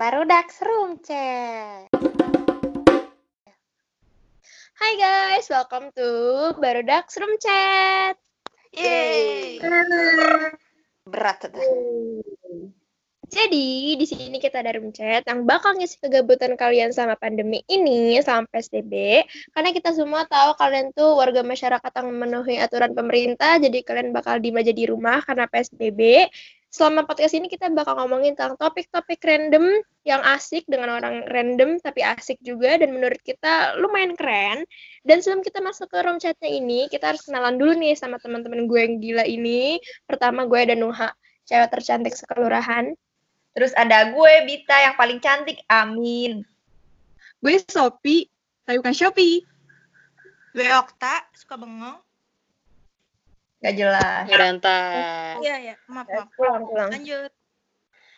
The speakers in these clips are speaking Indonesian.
Baru Dax Room Chat. Hai guys, welcome to Baru Dax Room Chat. Yeay. Berat tuh. Jadi, di sini kita ada room chat yang bakal ngisi kegabutan kalian sama pandemi ini, sama PSBB. Karena kita semua tahu kalian tuh warga masyarakat yang memenuhi aturan pemerintah, jadi kalian bakal diem aja di rumah karena PSBB. Selama podcast ini kita bakal ngomongin tentang topik-topik random yang asik dengan orang random tapi asik juga dan menurut kita lumayan keren. Dan sebelum kita masuk ke room chatnya ini, kita harus kenalan dulu nih sama teman-teman gue yang gila ini. Pertama gue ada Nuha, cewek tercantik sekelurahan. Terus ada gue, Bita, yang paling cantik. Amin. Gue Sopi, tapi bukan Shopee. Gue Okta, suka bengong. Gak jelas. Berantai. Iya, iya. Maaf, maaf. Pulang, pulang. Lanjut.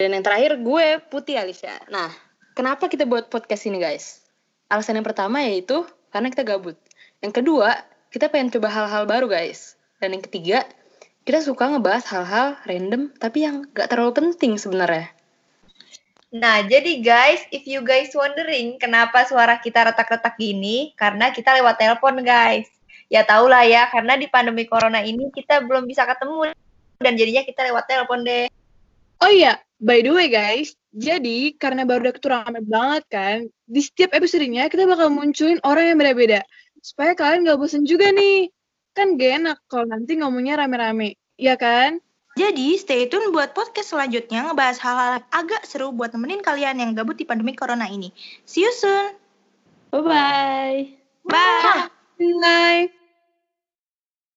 Dan yang terakhir gue Putih Alicia. Nah, kenapa kita buat podcast ini guys? Alasan yang pertama yaitu karena kita gabut. Yang kedua, kita pengen coba hal-hal baru guys. Dan yang ketiga, kita suka ngebahas hal-hal random tapi yang gak terlalu penting sebenarnya. Nah, jadi guys, if you guys wondering kenapa suara kita retak-retak gini, karena kita lewat telepon guys. Ya tau lah ya, karena di pandemi corona ini kita belum bisa ketemu dan jadinya kita lewat telepon deh. Oh iya, by the way guys, jadi karena baru udah rame banget kan, di setiap episodenya kita bakal munculin orang yang beda-beda. Supaya kalian gak bosen juga nih. Kan gak enak kalau nanti ngomongnya rame-rame, ya kan? Jadi, stay tune buat podcast selanjutnya ngebahas hal-hal agak seru buat nemenin kalian yang gabut di pandemi corona ini. See you soon. Bye-bye. Bye. Bye.